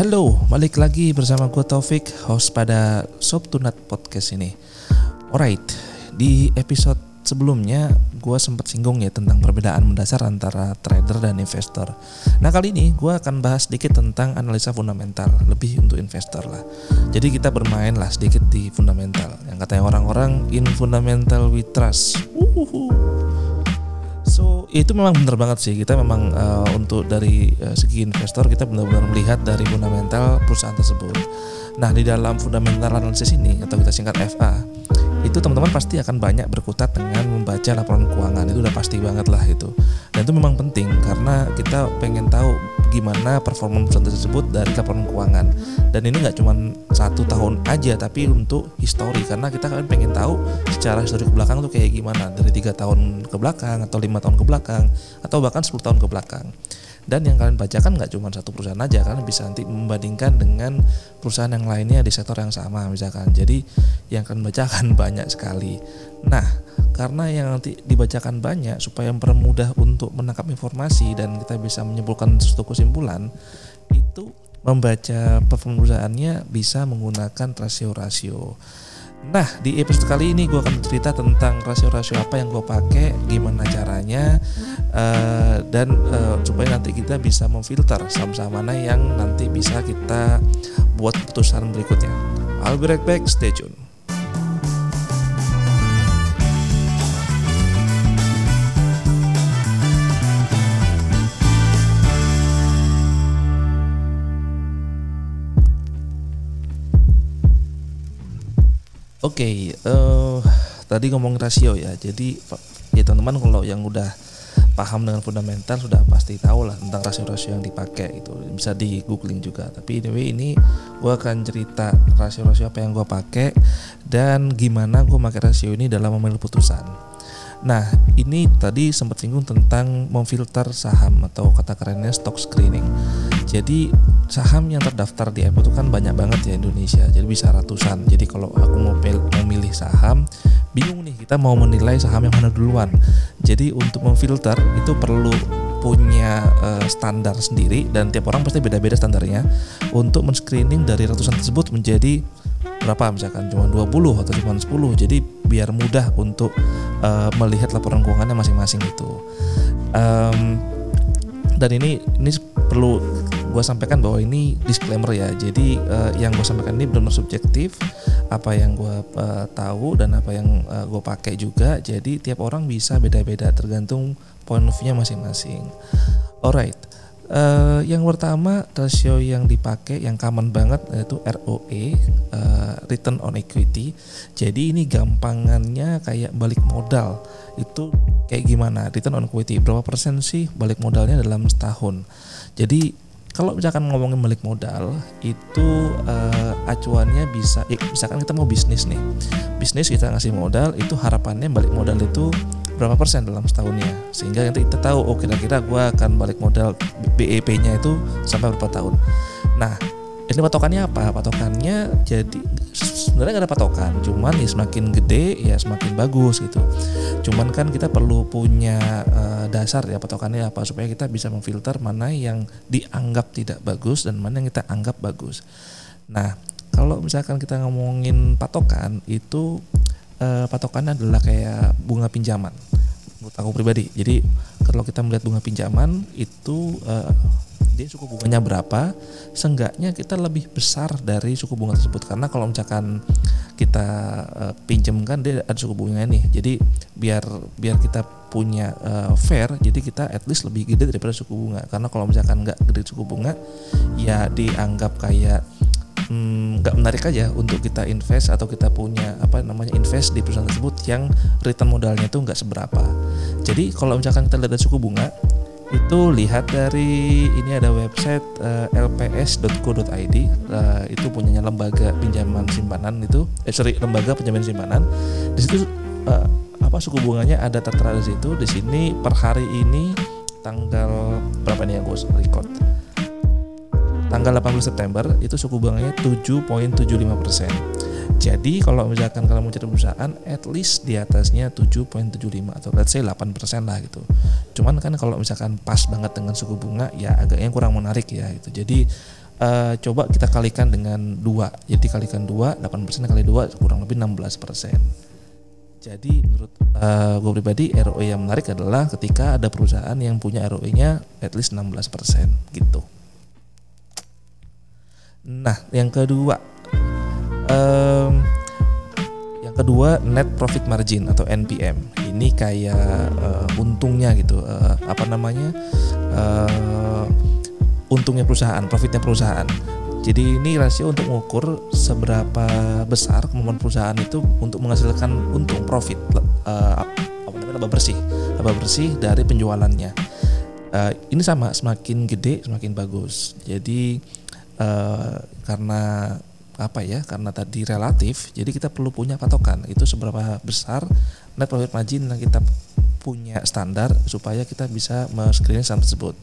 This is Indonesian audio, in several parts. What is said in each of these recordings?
Halo, balik lagi bersama gue Taufik, host pada Sob Tunat Podcast ini. Alright, di episode sebelumnya gue sempat singgung ya tentang perbedaan mendasar antara trader dan investor. Nah kali ini gue akan bahas sedikit tentang analisa fundamental, lebih untuk investor lah. Jadi kita bermain lah sedikit di fundamental. Yang katanya orang-orang in fundamental we trust. Uhuhu. Itu memang benar banget sih. Kita memang uh, untuk dari uh, segi investor kita benar-benar melihat dari fundamental perusahaan tersebut. Nah di dalam fundamental analysis ini atau kita singkat FA itu teman-teman pasti akan banyak berkutat dengan membaca laporan keuangan. Itu udah pasti banget lah itu. Dan itu memang penting karena kita pengen tahu gimana performa perusahaan tersebut dari laporan keuangan. Dan ini nggak cuma satu tahun aja tapi untuk histori karena kita kan pengen tahu secara histori ke belakang tuh kayak gimana. Dari tiga tahun ke belakang atau lima tahun ke belakang atau bahkan 10 tahun ke belakang. Dan yang kalian bacakan nggak cuma satu perusahaan aja kalian bisa nanti membandingkan dengan perusahaan yang lainnya di sektor yang sama misalkan. Jadi yang kalian bacakan banyak sekali. Nah karena yang nanti dibacakan banyak supaya mempermudah untuk menangkap informasi dan kita bisa menyimpulkan suatu kesimpulan itu membaca perusahaannya bisa menggunakan rasio-rasio Nah di episode kali ini gue akan cerita tentang rasio-rasio apa yang gue pakai, gimana caranya, uh, dan uh, supaya nanti kita bisa memfilter saham-saham mana yang nanti bisa kita buat keputusan berikutnya. I'll be right back, stay tune. Oke, okay, uh, eh, tadi ngomong rasio ya. Jadi ya teman-teman kalau yang udah paham dengan fundamental sudah pasti tahu lah tentang rasio-rasio yang dipakai itu bisa di googling juga tapi anyway ini gue akan cerita rasio-rasio apa yang gue pakai dan gimana gue pakai rasio ini dalam memilih putusan Nah, ini tadi sempat singgung tentang memfilter saham atau kata kerennya stock screening. Jadi saham yang terdaftar di IPO itu kan banyak banget ya Indonesia. Jadi bisa ratusan. Jadi kalau aku mau memilih saham, bingung nih kita mau menilai saham yang mana duluan. Jadi untuk memfilter itu perlu punya uh, standar sendiri dan tiap orang pasti beda-beda standarnya untuk men-screening dari ratusan tersebut menjadi berapa misalkan cuma 20 atau cuma 10 jadi biar mudah untuk uh, melihat laporan keuangannya masing-masing itu um, dan ini ini perlu gue sampaikan bahwa ini disclaimer ya jadi uh, yang gue sampaikan ini benar-benar subjektif apa yang gue uh, tahu dan apa yang uh, gue pakai juga jadi tiap orang bisa beda-beda tergantung point of view-nya masing-masing alright Uh, yang pertama rasio yang dipakai yang common banget yaitu ROE uh, return on equity. Jadi ini gampangannya kayak balik modal. Itu kayak gimana? Return on equity berapa persen sih balik modalnya dalam setahun? Jadi kalau misalkan ngomongin balik modal itu uh, acuannya bisa misalkan kita mau bisnis nih. Bisnis kita ngasih modal itu harapannya balik modal itu berapa persen dalam setahunnya? Sehingga nanti kita tahu oh kira-kira gue akan balik modal BEP-nya itu sampai berapa tahun. Nah ini patokannya apa? Patokannya jadi sebenarnya nggak ada patokan cuman ya semakin gede ya semakin bagus gitu cuman kan kita perlu punya uh, dasar ya patokannya apa supaya kita bisa memfilter mana yang dianggap tidak bagus dan mana yang kita anggap bagus nah kalau misalkan kita ngomongin patokan itu uh, patokannya adalah kayak bunga pinjaman menurut aku pribadi. Jadi kalau kita melihat bunga pinjaman itu uh, dia suku bunganya berapa, seenggaknya kita lebih besar dari suku bunga tersebut karena kalau misalkan kita uh, pinjamkan dia ada suku bunganya nih. Jadi biar biar kita punya uh, fair, jadi kita at least lebih gede daripada suku bunga. Karena kalau misalkan nggak gede suku bunga, ya dianggap kayak Hmm, nggak hmm, menarik aja untuk kita invest atau kita punya apa namanya invest di perusahaan tersebut yang return modalnya itu nggak seberapa. Jadi kalau misalkan kita lihat dari suku bunga itu lihat dari ini ada website uh, eh, lps.co.id uh, eh, itu punyanya lembaga pinjaman simpanan itu. Eh sorry lembaga pinjaman simpanan. Di situ uh, apa suku bunganya ada tertera di situ. Di sini per hari ini tanggal berapa nih yang gue record? Tanggal 18 September itu suku bunganya 7.75 persen. Jadi kalau misalkan kalau mau cari perusahaan, at least di atasnya 7.75 atau let's say 8 persen lah gitu. Cuman kan kalau misalkan pas banget dengan suku bunga, ya agaknya kurang menarik ya gitu. Jadi uh, coba kita kalikan dengan dua jadi kalikan dua 8% kali dua kurang lebih 16% jadi menurut uh, gue pribadi ROE yang menarik adalah ketika ada perusahaan yang punya ROE-nya at least 16% gitu. Nah, yang kedua um, yang kedua net profit margin atau NPM. Ini kayak uh, untungnya gitu, uh, apa namanya? Uh, untungnya perusahaan, profitnya perusahaan. Jadi ini rasio untuk mengukur seberapa besar kemampuan perusahaan itu untuk menghasilkan untung profit uh, apa namanya laba bersih, laba bersih dari penjualannya. Uh, ini sama semakin gede semakin bagus. Jadi uh, karena apa ya? Karena tadi relatif, jadi kita perlu punya patokan itu seberapa besar net profit margin yang kita punya standar supaya kita bisa men-screening saham tersebut.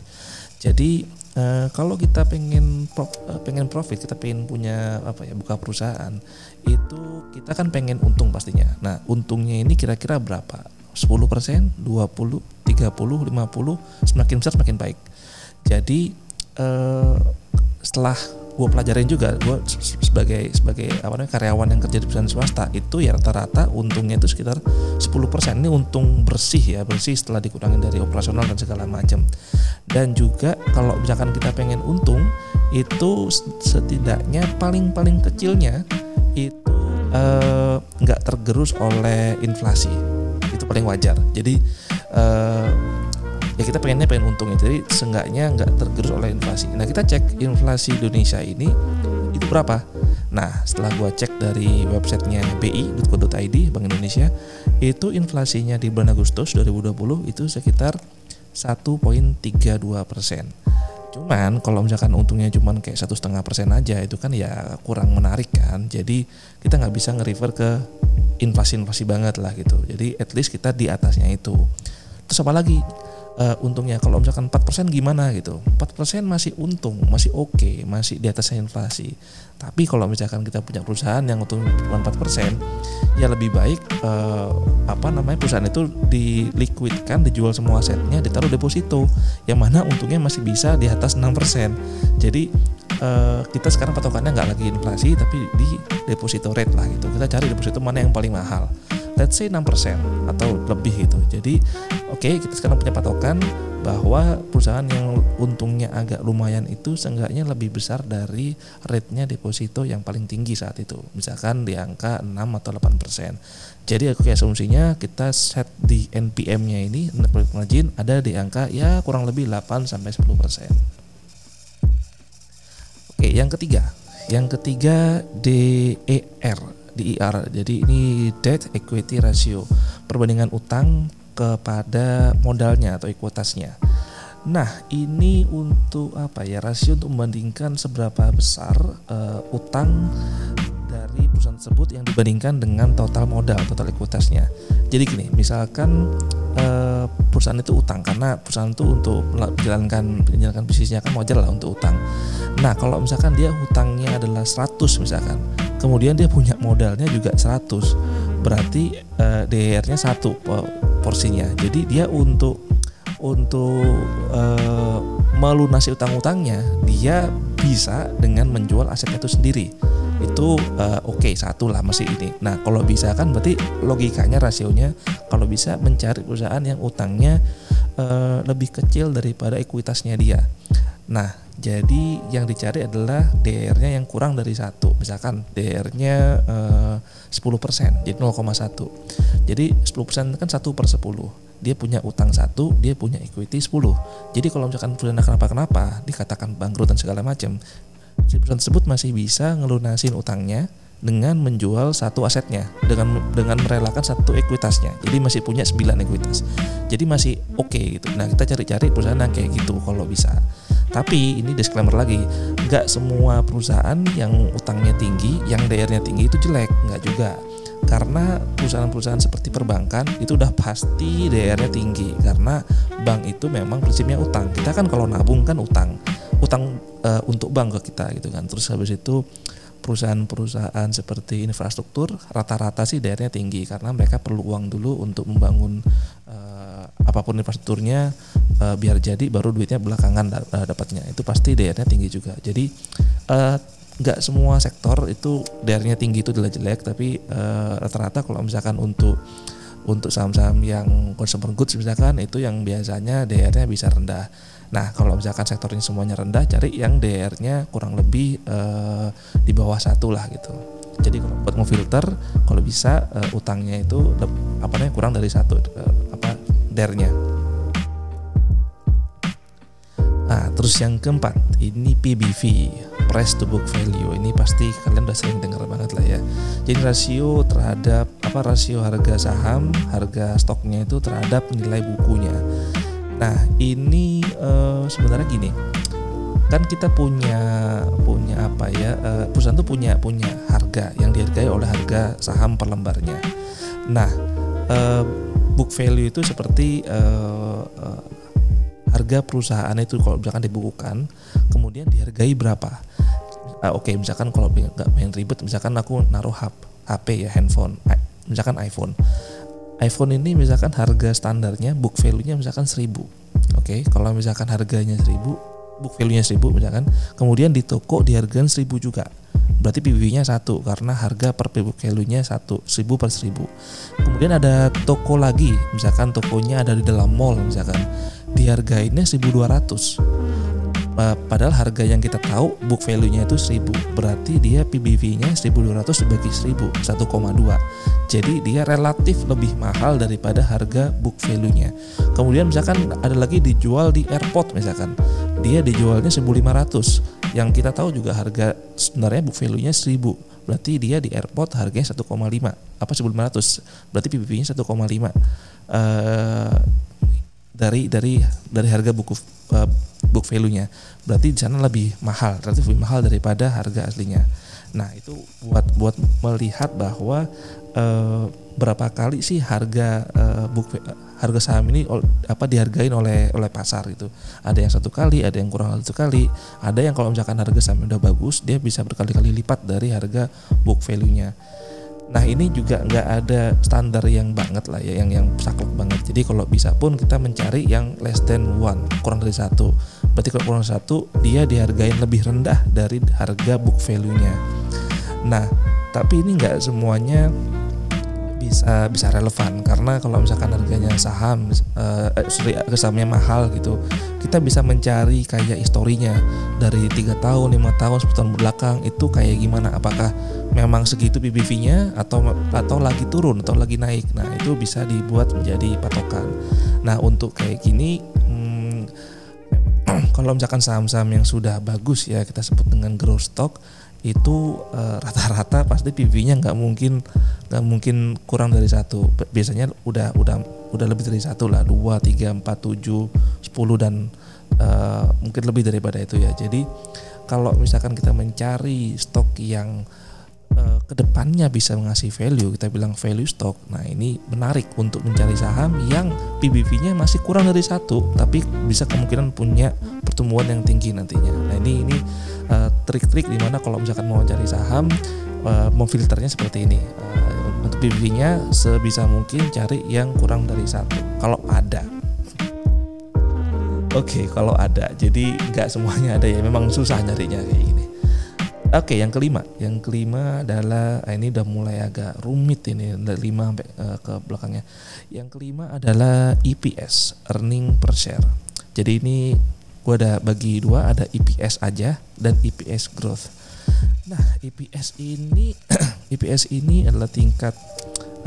Jadi Uh, kalau kita pengen pro, uh, pengen profit, kita pengen punya apa ya buka perusahaan, itu kita kan pengen untung pastinya. Nah, untungnya ini kira-kira berapa? 10%, 20, 30, 50, semakin besar semakin baik. Jadi uh, setelah gue pelajarin juga gue sebagai sebagai apa namanya karyawan yang kerja di perusahaan swasta itu ya rata-rata untungnya itu sekitar 10% ini untung bersih ya bersih setelah dikurangi dari operasional dan segala macam. Dan juga kalau misalkan kita pengen untung itu setidaknya paling paling kecilnya itu eh, nggak uh, tergerus oleh inflasi. Itu paling wajar. Jadi uh, ya kita pengennya pengen untung ya jadi seenggaknya nggak tergerus oleh inflasi nah kita cek inflasi Indonesia ini itu berapa nah setelah gua cek dari websitenya bi.co.id Bank Indonesia itu inflasinya di bulan Agustus 2020 itu sekitar 1.32 persen Cuman kalau misalkan untungnya cuma kayak satu setengah persen aja itu kan ya kurang menarik kan. Jadi kita nggak bisa nge-refer ke inflasi-inflasi banget lah gitu. Jadi at least kita di atasnya itu. Terus apa lagi? Uh, untungnya kalau misalkan 4% gimana gitu? 4% masih untung masih oke okay, masih di atasnya inflasi. Tapi kalau misalkan kita punya perusahaan yang untung cuma 4% ya lebih baik uh, apa namanya perusahaan itu diliquidkan dijual semua asetnya ditaruh deposito yang mana untungnya masih bisa di atas 6% jadi uh, kita sekarang patokannya nggak lagi inflasi tapi di deposito rate lah gitu. Kita cari deposito mana yang paling mahal let's say 6% atau lebih gitu. Jadi oke okay, kita sekarang punya patokan bahwa perusahaan yang untungnya agak lumayan itu seenggaknya lebih besar dari rate-nya deposito yang paling tinggi saat itu. Misalkan di angka 6 atau 8%. Jadi aku kayak asumsinya kita set di NPM-nya ini net profit margin ada di angka ya kurang lebih 8 sampai 10%. Oke, yang ketiga. Yang ketiga DER DER. Jadi ini debt equity ratio, perbandingan utang kepada modalnya atau ekuitasnya. Nah, ini untuk apa ya? Rasio untuk membandingkan seberapa besar uh, utang dari perusahaan tersebut yang dibandingkan dengan total modal, total ekuitasnya. Jadi gini, misalkan uh, perusahaan itu utang karena perusahaan itu untuk menjalankan menjalankan bisnisnya kan wajar lah untuk utang. Nah, kalau misalkan dia hutangnya adalah 100 misalkan, kemudian dia punya modalnya juga 100 berarti uh, eh, DR-nya satu porsinya. Jadi dia untuk untuk uh, melunasi utang-utangnya dia bisa dengan menjual asetnya itu sendiri. Itu uh, oke okay, satu lah masih ini. Nah kalau bisa kan berarti logikanya rasionya kalau bisa mencari perusahaan yang utangnya uh, lebih kecil daripada ekuitasnya dia Nah, jadi yang dicari adalah DR-nya yang kurang dari satu. Misalkan DR-nya eh, 10%, jadi 0,1. Jadi 10% kan 1 per 10. Dia punya utang satu, dia punya equity 10. Jadi kalau misalkan perusahaan kenapa-kenapa, dikatakan bangkrut dan segala macam, si perusahaan tersebut masih bisa ngelunasin utangnya dengan menjual satu asetnya dengan dengan merelakan satu ekuitasnya. Jadi masih punya 9 ekuitas. Jadi masih oke okay gitu. Nah kita cari-cari perusahaan yang kayak gitu kalau bisa. Tapi ini disclaimer lagi nggak semua perusahaan yang utangnya tinggi yang DR-nya tinggi itu jelek. Nggak juga. Karena perusahaan-perusahaan seperti perbankan itu udah pasti DR-nya tinggi. Karena bank itu memang prinsipnya utang. Kita kan kalau nabung kan utang. Utang uh, untuk bank ke kita gitu kan. Terus habis itu perusahaan-perusahaan seperti infrastruktur rata-rata sih daerahnya tinggi karena mereka perlu uang dulu untuk membangun uh, apa apa pun infrastrukturnya uh, biar jadi baru duitnya belakangan uh, dapatnya. Itu pasti DR-nya tinggi juga. Jadi nggak semua sektor itu DR-nya tinggi itu adalah jelek tapi rata-rata kalau misalkan untuk untuk saham-saham yang consumer goods misalkan itu yang biasanya DR-nya bisa rendah Nah, kalau misalkan sektornya semuanya rendah, cari yang DR-nya kurang lebih uh, di bawah satu lah gitu. Jadi kalau buat ngefilter, kalau bisa uh, utangnya itu apa namanya kurang dari satu uh, apa DR-nya. Nah, terus yang keempat, ini PBV, price to book value. Ini pasti kalian udah sering dengar banget lah ya. Jadi rasio terhadap apa rasio harga saham, harga stoknya itu terhadap nilai bukunya. Nah ini uh, sebenarnya gini, kan kita punya punya apa ya uh, perusahaan tuh punya punya harga yang dihargai oleh harga saham per lembarnya. Nah uh, book value itu seperti uh, uh, harga perusahaan itu kalau misalkan dibukukan, kemudian dihargai berapa? Uh, Oke, okay, misalkan kalau nggak main ribet, misalkan aku naruh HP ya handphone, misalkan iPhone iPhone ini misalkan harga standarnya book value-nya misalkan 1000. Oke, okay? kalau misalkan harganya 1000, book value-nya 1000 misalkan, kemudian di toko dihargakan 1000 juga. Berarti PBV-nya satu karena harga per book value-nya satu, 1000 per 1000. Kemudian ada toko lagi, misalkan tokonya ada di dalam mall misalkan, dihargainnya 1200 padahal harga yang kita tahu book value-nya itu 1000 berarti dia PBV-nya 1200 dibagi 1000 1,2 jadi dia relatif lebih mahal daripada harga book value-nya. Kemudian misalkan ada lagi dijual di airport misalkan. Dia dijualnya 1500 yang kita tahu juga harga sebenarnya book value-nya 1000 berarti dia di airport harganya 1,5 apa 1500 berarti PBV-nya 1,5 uh, dari dari dari harga buku uh, book value-nya. Berarti di sana lebih mahal, relatif lebih mahal daripada harga aslinya. Nah, itu buat buat melihat bahwa uh, berapa kali sih harga uh, book harga saham ini apa dihargain oleh oleh pasar itu. Ada yang satu kali, ada yang kurang satu kali, ada yang kalau misalkan harga saham udah bagus, dia bisa berkali-kali lipat dari harga book value-nya. Nah ini juga nggak ada standar yang banget lah ya, yang yang saklek banget. Jadi kalau bisa pun kita mencari yang less than one, kurang dari satu. Berarti kalau kurang satu, dia dihargain lebih rendah dari harga book value-nya. Nah, tapi ini nggak semuanya bisa bisa relevan. Karena kalau misalkan harganya saham uh, sorry sahamnya mahal gitu kita bisa mencari kayak historinya. Dari tiga tahun lima tahun 10 tahun belakang itu kayak gimana? Apakah memang segitu PBV-nya atau atau lagi turun atau lagi naik? Nah itu bisa dibuat menjadi patokan. Nah untuk kayak gini hmm, kalau misalkan saham-saham yang sudah bagus ya kita sebut dengan growth stock itu eh, rata-rata uh, pasti PV-nya nggak mungkin nggak mungkin kurang dari satu. Biasanya udah udah udah lebih dari satu lah dua tiga empat tujuh sepuluh dan uh, mungkin lebih daripada itu ya. Jadi kalau misalkan kita mencari stok yang uh, ke depannya bisa mengasih value kita bilang value stock nah ini menarik untuk mencari saham yang PBV-nya masih kurang dari satu tapi bisa kemungkinan punya pertumbuhan yang tinggi nantinya. Nah ini ini uh, trik-trik di mana kalau misalkan mau cari saham uh, memfilternya seperti ini uh, untuk PBV-nya sebisa mungkin cari yang kurang dari satu kalau ada Oke, okay, kalau ada, jadi nggak semuanya ada ya. Memang susah nyarinya kayak gini. Oke, okay, yang kelima, yang kelima adalah ah, ini udah mulai agak rumit ini dari lima sampai uh, ke belakangnya. Yang kelima adalah EPS, earning per share. Jadi ini gue ada bagi dua ada EPS aja dan EPS growth. Nah EPS ini EPS ini adalah tingkat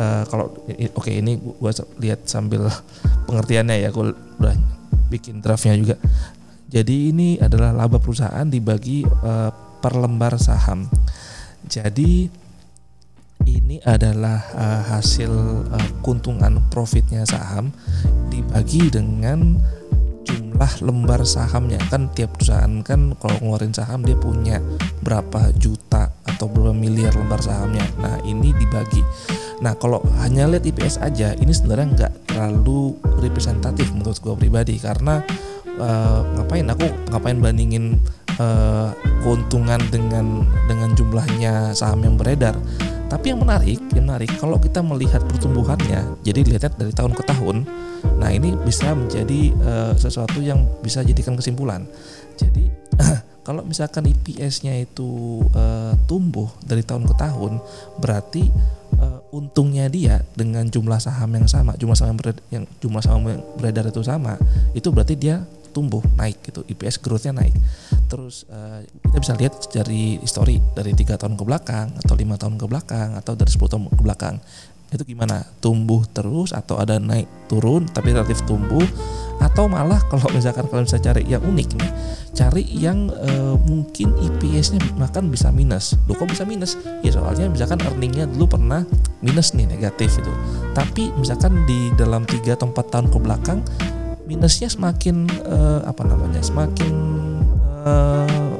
uh, kalau oke okay, ini gue lihat sambil pengertiannya ya gue udah bikin draftnya juga. Jadi ini adalah laba perusahaan dibagi uh, per lembar saham. Jadi ini adalah uh, hasil uh, keuntungan profitnya saham dibagi dengan jumlah lembar sahamnya. Kan tiap perusahaan kan kalau ngeluarin saham dia punya berapa juta atau berapa miliar lembar sahamnya. Nah ini dibagi. Nah kalau hanya lihat IPS aja ini sebenarnya nggak terlalu representatif menurut gue pribadi. Karena uh, ngapain? Aku ngapain bandingin uh, keuntungan dengan dengan jumlahnya saham yang beredar tapi yang menarik, yang menarik kalau kita melihat pertumbuhannya, jadi lihatnya dari tahun ke tahun, nah ini bisa menjadi uh, sesuatu yang bisa jadikan kesimpulan. Jadi kalau misalkan IPS-nya itu uh, tumbuh dari tahun ke tahun, berarti uh, untungnya dia dengan jumlah saham yang sama, jumlah saham yang, yang jumlah saham yang beredar itu sama, itu berarti dia tumbuh naik gitu IPS growth-nya naik. Terus uh, kita bisa lihat dari histori dari tiga tahun ke belakang atau lima tahun ke belakang atau dari 10 tahun ke belakang itu gimana? Tumbuh terus atau ada naik turun tapi relatif tumbuh? Atau malah kalau misalkan kalian bisa cari yang unik nih cari yang uh, mungkin IPS-nya bahkan bisa minus. Lo kok bisa minus? Ya soalnya misalkan earningnya dulu pernah minus nih negatif itu. Tapi misalkan di dalam tiga atau empat tahun ke belakang minusnya semakin uh, apa namanya semakin uh,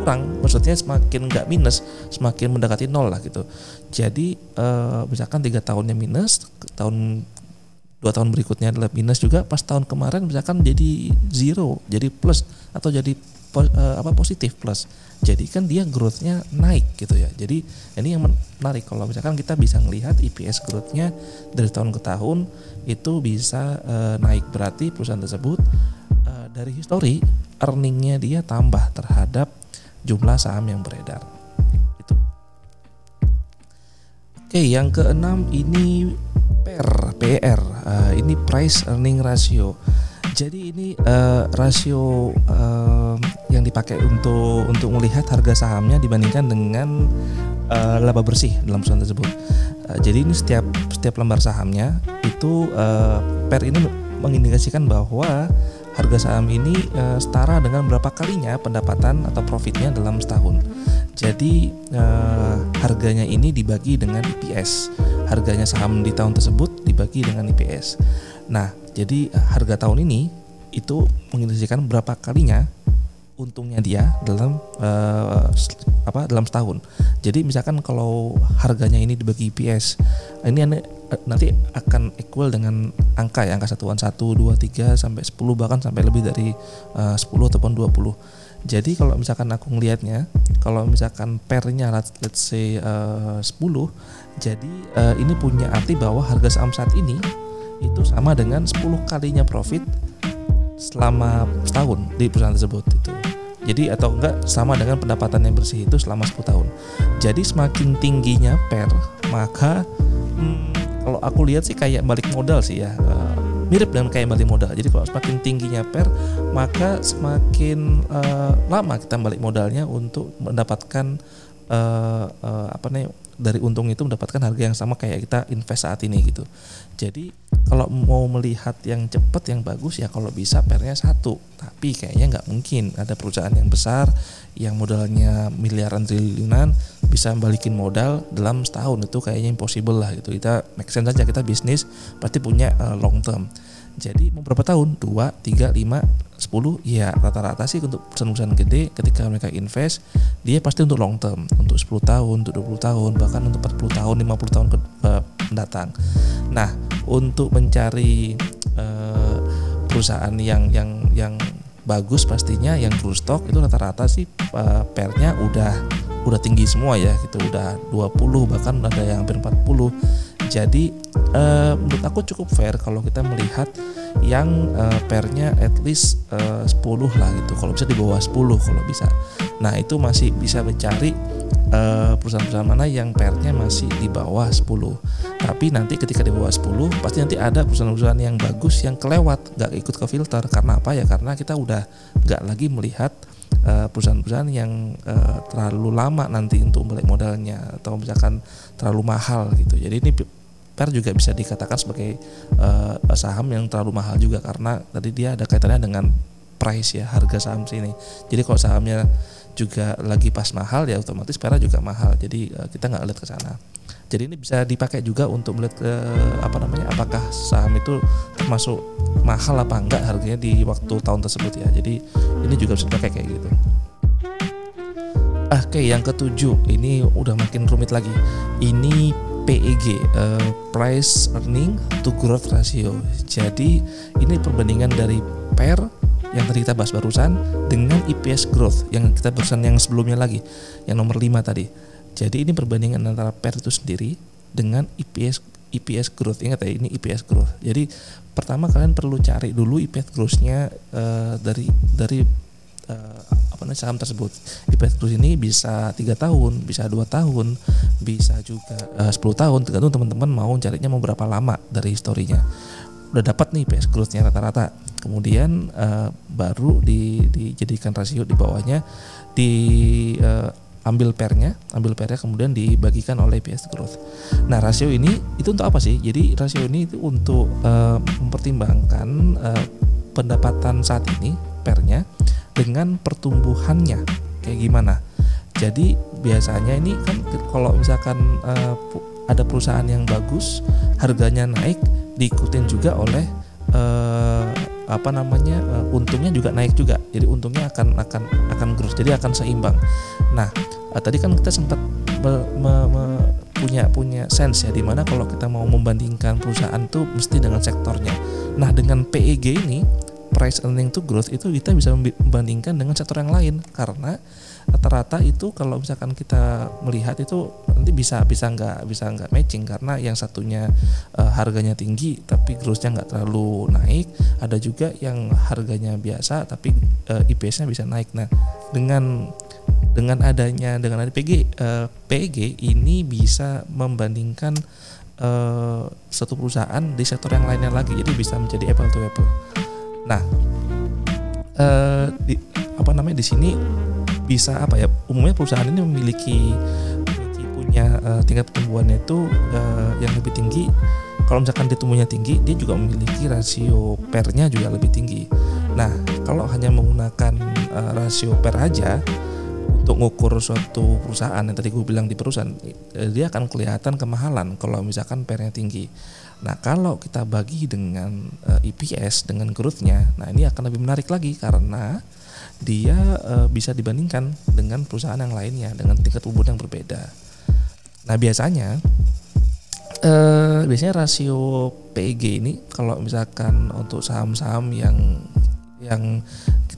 kurang. Maksudnya semakin nggak minus semakin mendekati nol lah gitu. Jadi uh, misalkan tiga tahunnya minus tahun dua tahun berikutnya adalah minus juga pas tahun kemarin misalkan jadi zero jadi plus atau jadi uh, apa positif plus. Jadi kan dia growthnya naik gitu ya. Jadi ini yang menarik. Kalau misalkan kita bisa melihat EPS growthnya dari tahun ke tahun itu bisa uh, naik. Berarti perusahaan tersebut uh, dari histori earningnya dia tambah terhadap jumlah saham yang beredar. Itu. Oke yang keenam ini PER PR uh, ini price earning ratio. Jadi ini uh, rasio uh, yang dipakai untuk untuk melihat harga sahamnya dibandingkan dengan uh, laba bersih dalam perusahaan tersebut. Uh, jadi ini setiap setiap lembar sahamnya itu uh, per ini mengindikasikan bahwa harga saham ini uh, setara dengan berapa kalinya pendapatan atau profitnya dalam setahun. Jadi uh, harganya ini dibagi dengan EPS. Harganya saham di tahun tersebut dibagi dengan EPS. Nah, jadi harga tahun ini itu mengindikasikan berapa kalinya untungnya dia dalam uh, apa dalam setahun. Jadi misalkan kalau harganya ini dibagi EPS, ini nanti akan equal dengan angka ya angka satuan 1 2 3 sampai 10 bahkan sampai lebih dari eh, uh, 10 ataupun 20. Jadi kalau misalkan aku ngelihatnya, kalau misalkan pernya let's, let's say uh, 10, jadi uh, ini punya arti bahwa harga saham saat ini itu sama dengan 10 kalinya profit selama setahun di perusahaan tersebut itu. Jadi atau enggak sama dengan pendapatan yang bersih itu selama 10 tahun. Jadi semakin tingginya per maka hmm, kalau aku lihat sih kayak balik modal sih ya. Uh, mirip dengan kayak balik modal. Jadi kalau semakin tingginya per maka semakin uh, lama kita balik modalnya untuk mendapatkan uh, uh, apa nih dari untung itu mendapatkan harga yang sama kayak kita invest saat ini gitu. Jadi kalau mau melihat yang cepat yang bagus ya kalau bisa pernya satu. Tapi kayaknya nggak mungkin ada perusahaan yang besar yang modalnya miliaran triliunan bisa balikin modal dalam setahun itu kayaknya impossible lah gitu. Kita make sense aja kita bisnis pasti punya uh, long term. Jadi mau berapa tahun? 2, 3, 5, 10 ya rata-rata sih untuk perusahaan-perusahaan gede ketika mereka invest dia pasti untuk long term untuk 10 tahun, untuk 20 tahun, bahkan untuk 40 tahun, 50 tahun ke uh, mendatang. Nah, untuk mencari uh, perusahaan yang yang yang bagus pastinya yang full stock itu rata-rata sih uh, pernya udah udah tinggi semua ya gitu. Udah 20 bahkan ada yang hampir 40 jadi uh, menurut aku cukup fair kalau kita melihat yang uh, pernya at least uh, 10 lah gitu. Kalau bisa di bawah 10 kalau bisa. Nah, itu masih bisa mencari perusahaan-perusahaan mana yang pernya masih di bawah 10 tapi nanti ketika di bawah 10 pasti nanti ada perusahaan-perusahaan yang bagus yang kelewat nggak ikut ke filter. Karena apa ya? Karena kita udah nggak lagi melihat perusahaan-perusahaan yang uh, terlalu lama nanti untuk balik modalnya. Atau misalkan terlalu mahal gitu. Jadi ini Juga bisa dikatakan sebagai uh, saham yang terlalu mahal juga karena tadi dia ada kaitannya dengan price ya harga saham sini. Jadi kalau sahamnya juga lagi pas mahal ya otomatis Pera juga mahal. Jadi uh, kita nggak lihat ke sana. Jadi ini bisa dipakai juga untuk melihat ke apa namanya apakah saham itu termasuk mahal apa enggak harganya di waktu tahun tersebut ya. Jadi ini juga bisa dipakai kayak gitu. Oke, yang ketujuh ini udah makin rumit lagi. Ini PEG uh, price earning to growth ratio. Jadi ini perbandingan dari PER yang tadi kita bahas barusan dengan EPS growth yang kita barusan yang sebelumnya lagi yang nomor 5 tadi. Jadi ini perbandingan antara PER itu sendiri dengan EPS EPS growth. Ingat ya ini EPS growth. Jadi pertama kalian perlu cari dulu EPS growth-nya uh, dari dari uh, apa namanya saham tersebut. EPS growth ini bisa tiga tahun, bisa dua tahun, bisa juga uh, 10 tahun tergantung teman-teman mau carinya mau berapa lama dari historinya. Udah dapat nih EPS growth-nya rata-rata. Kemudian uh, baru di, dijadikan rasio di bawahnya di uh, ambil pernya, ambil pernya kemudian dibagikan oleh PS growth. Nah rasio ini itu untuk apa sih? Jadi rasio ini itu untuk uh, mempertimbangkan uh, pendapatan saat ini pernya dengan pertumbuhannya. Kayak gimana. Jadi biasanya ini kan kalau misalkan uh, ada perusahaan yang bagus, harganya naik, diikutin juga oleh uh, apa namanya uh, untungnya juga naik juga. Jadi untungnya akan akan akan growth jadi akan seimbang. Nah uh, tadi kan kita sempat me, me, me, punya punya sense ya di mana kalau kita mau membandingkan perusahaan tuh mesti dengan sektornya. Nah dengan PEG ini price earning to growth itu kita bisa membandingkan dengan sektor yang lain. Karena rata-rata itu kalau misalkan kita melihat itu nanti bisa bisa nggak bisa nggak matching. Karena yang satunya uh, harganya tinggi tapi growth-nya nggak terlalu naik ada juga yang harganya biasa tapi uh, eh, IPS-nya bisa naik. Nah dengan dengan adanya dengan ada PG uh, eh, PEG ini bisa membandingkan uh, satu perusahaan di sektor yang lainnya lagi. Jadi bisa menjadi apple to apple nah uh, di, apa namanya di sini bisa apa ya umumnya perusahaan ini memiliki, punya uh, tingkat pertumbuhannya itu uh, yang lebih tinggi kalau misalkan dia tumbuhnya tinggi dia juga memiliki rasio pernya juga lebih tinggi nah kalau hanya menggunakan uh, rasio per aja untuk ngukur suatu perusahaan yang tadi gue bilang di perusahaan dia akan kelihatan kemahalan kalau misalkan pernya tinggi. Nah kalau kita bagi dengan uh, EPS dengan growth-nya, nah ini akan lebih menarik lagi karena dia uh, bisa dibandingkan dengan perusahaan yang lainnya dengan tingkat umur yang berbeda. Nah biasanya uh, biasanya rasio PEG ini kalau misalkan untuk saham-saham yang yang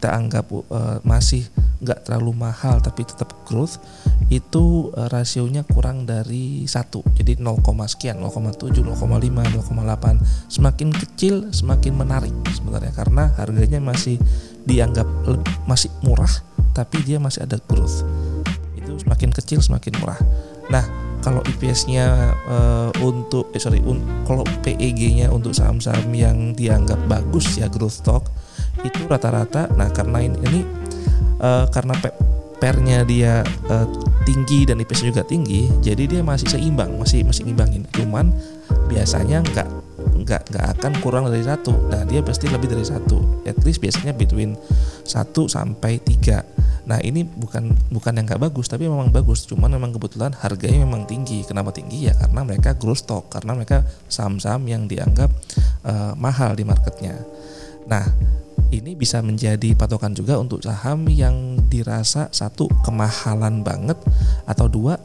kita anggap uh, masih nggak terlalu mahal tapi tetap growth itu uh, rasionya kurang dari satu. Jadi 0, sekian 0,7 0,5 0,8 semakin kecil semakin menarik sebenarnya karena harganya masih dianggap masih murah tapi dia masih ada growth. Itu semakin kecil semakin murah. Nah kalau IPS-nya uh, eh, untuk eh sorry un, kalau PEG-nya untuk saham-saham yang dianggap bagus ya growth stock itu rata-rata. Nah karena ini, ini uh, karena pernya dia uh, tinggi dan IPS juga tinggi jadi dia masih seimbang masih masih ngimbangin. Cuman biasanya nggak nggak nggak akan kurang dari satu. Nah dia pasti lebih dari satu. At least biasanya between satu sampai tiga. Nah ini bukan bukan yang nggak bagus tapi memang bagus. Cuman memang kebetulan harganya memang tinggi. Kenapa tinggi? Ya karena mereka growth stock. Karena mereka saham-saham yang dianggap uh, mahal di marketnya. Nah ini bisa menjadi patokan juga untuk saham yang dirasa satu kemahalan banget atau dua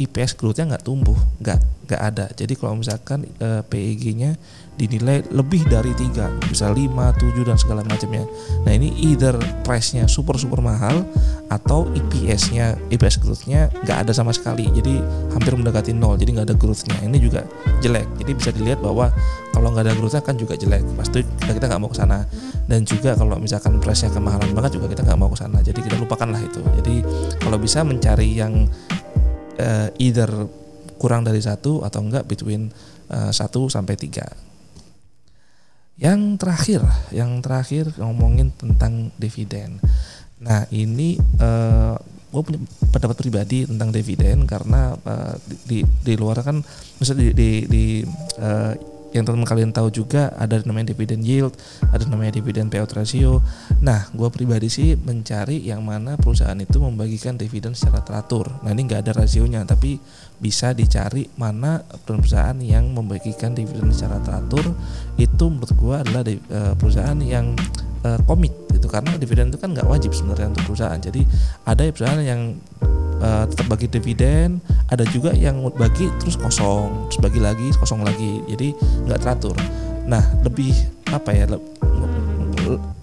IPS growth-nya nggak tumbuh, nggak nggak ada. Jadi kalau misalkan uh, PEG-nya dinilai lebih dari tiga, bisa 5, 7 dan segala macamnya. Nah ini either price-nya super super mahal atau EPS-nya, EPS growth-nya nggak ada sama sekali. Jadi hampir mendekati nol, jadi nggak ada growth-nya. Ini juga jelek. Jadi bisa dilihat bahwa kalau nggak ada growth-nya kan juga jelek. Pasti kita nggak mau ke sana. Dan juga kalau misalkan price-nya kemahalan banget juga kita nggak mau ke sana. Jadi kita lupakanlah itu. Jadi kalau bisa mencari yang uh, either kurang dari satu atau enggak between uh, satu sampai tiga. Yang terakhir, yang terakhir ngomongin tentang dividen. Nah ini uh, eh, gue punya pendapat pribadi tentang dividen karena uh, di, di di luar kan misalnya di di, di yang teman kalian tahu juga ada namanya dividen yield, ada namanya dividen payout ratio. Nah, gue pribadi sih mencari yang mana perusahaan itu membagikan dividen secara teratur. Nah, ini nggak ada rasionya, tapi bisa dicari mana perusahaan yang membagikan dividen secara teratur. Itu menurut gue adalah eh, perusahaan yang uh, komit gitu karena dividen itu kan nggak wajib sebenarnya untuk perusahaan. Jadi ada perusahaan yang uh, tetap bagi dividen ada juga yang bagi terus kosong terus bagi lagi kosong lagi. Jadi nggak teratur. Nah lebih apa ya le,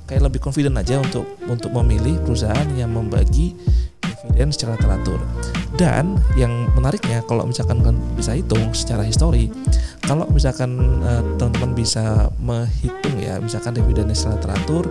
kayak lebih confident aja untuk untuk memilih perusahaan yang membagi dividen secara teratur. Dan yang menariknya kalau misalkan kan bisa hitung secara histori kalau misalkan uh, teman-teman bisa menghitung ya misalkan dividennya secara teratur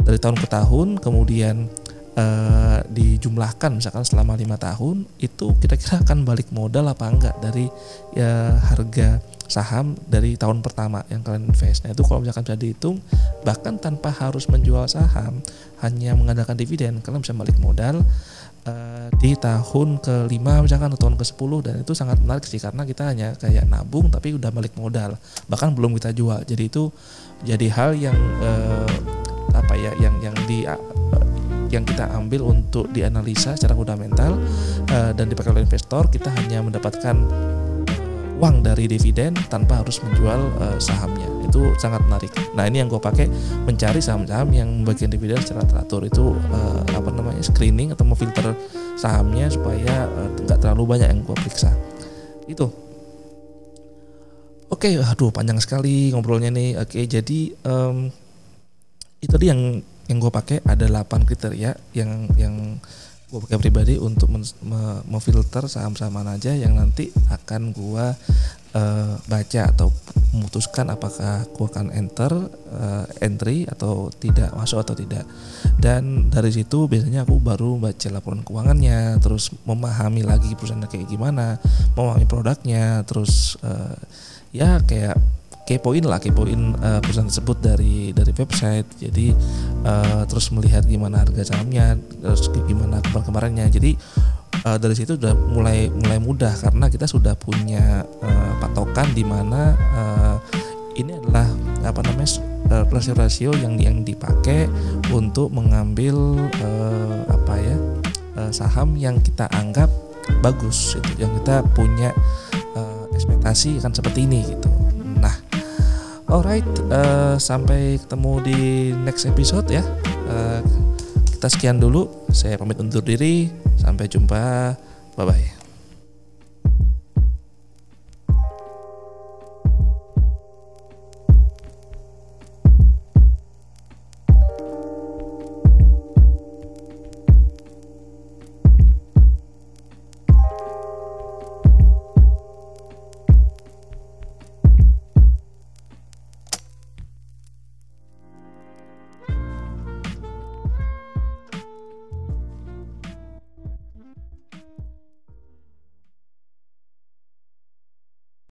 dari tahun ke tahun kemudian uh, dijumlahkan misalkan selama lima tahun itu kira-kira akan balik modal apa enggak dari ya harga saham dari tahun pertama yang kalian invest. Nah itu kalau misalkan bisa dihitung bahkan tanpa harus menjual saham hanya mengandalkan dividen kalian bisa balik modal uh, di tahun kelima misalkan atau tahun ke 10 dan itu sangat menarik sih karena kita hanya kayak nabung tapi udah balik modal bahkan belum kita jual. Jadi itu jadi hal yang uh, apa ya yang yang di yang kita ambil untuk dianalisa secara fundamental uh, dan dipakai oleh investor kita hanya mendapatkan uang dari dividen tanpa harus menjual uh, sahamnya itu sangat menarik. Nah ini yang gue pakai mencari saham-saham yang membagikan dividen secara teratur itu uh, apa namanya screening atau memfilter sahamnya supaya nggak uh, terlalu banyak yang gue periksa. Itu. Oke, okay, aduh panjang sekali ngobrolnya nih. Oke, okay, jadi um, itu tadi yang yang gue pakai ada 8 kriteria yang yang gue pakai pribadi untuk memfilter saham-saham mana aja yang nanti akan gue uh, baca atau memutuskan apakah gue akan enter uh, entry atau tidak masuk atau tidak. Dan dari situ biasanya aku baru baca laporan keuangannya terus memahami lagi perusahaannya kayak gimana memahami produknya terus uh, ya kayak kepoin lah kepoin uh, perusahaan tersebut dari dari website. Jadi uh, terus melihat gimana harga sahamnya terus gimana kemarin-kemarinnya jadi uh, dari situ sudah mulai mulai mudah karena kita sudah punya uh, patokan di mana uh, ini adalah apa namanya rasio-rasio yang yang dipakai untuk mengambil uh, apa ya uh, saham yang kita anggap bagus itu yang kita punya uh, ekspektasi akan seperti ini gitu Alright, uh, sampai ketemu di next episode ya. Uh, kita sekian dulu. Saya pamit undur diri. Sampai jumpa. Bye bye.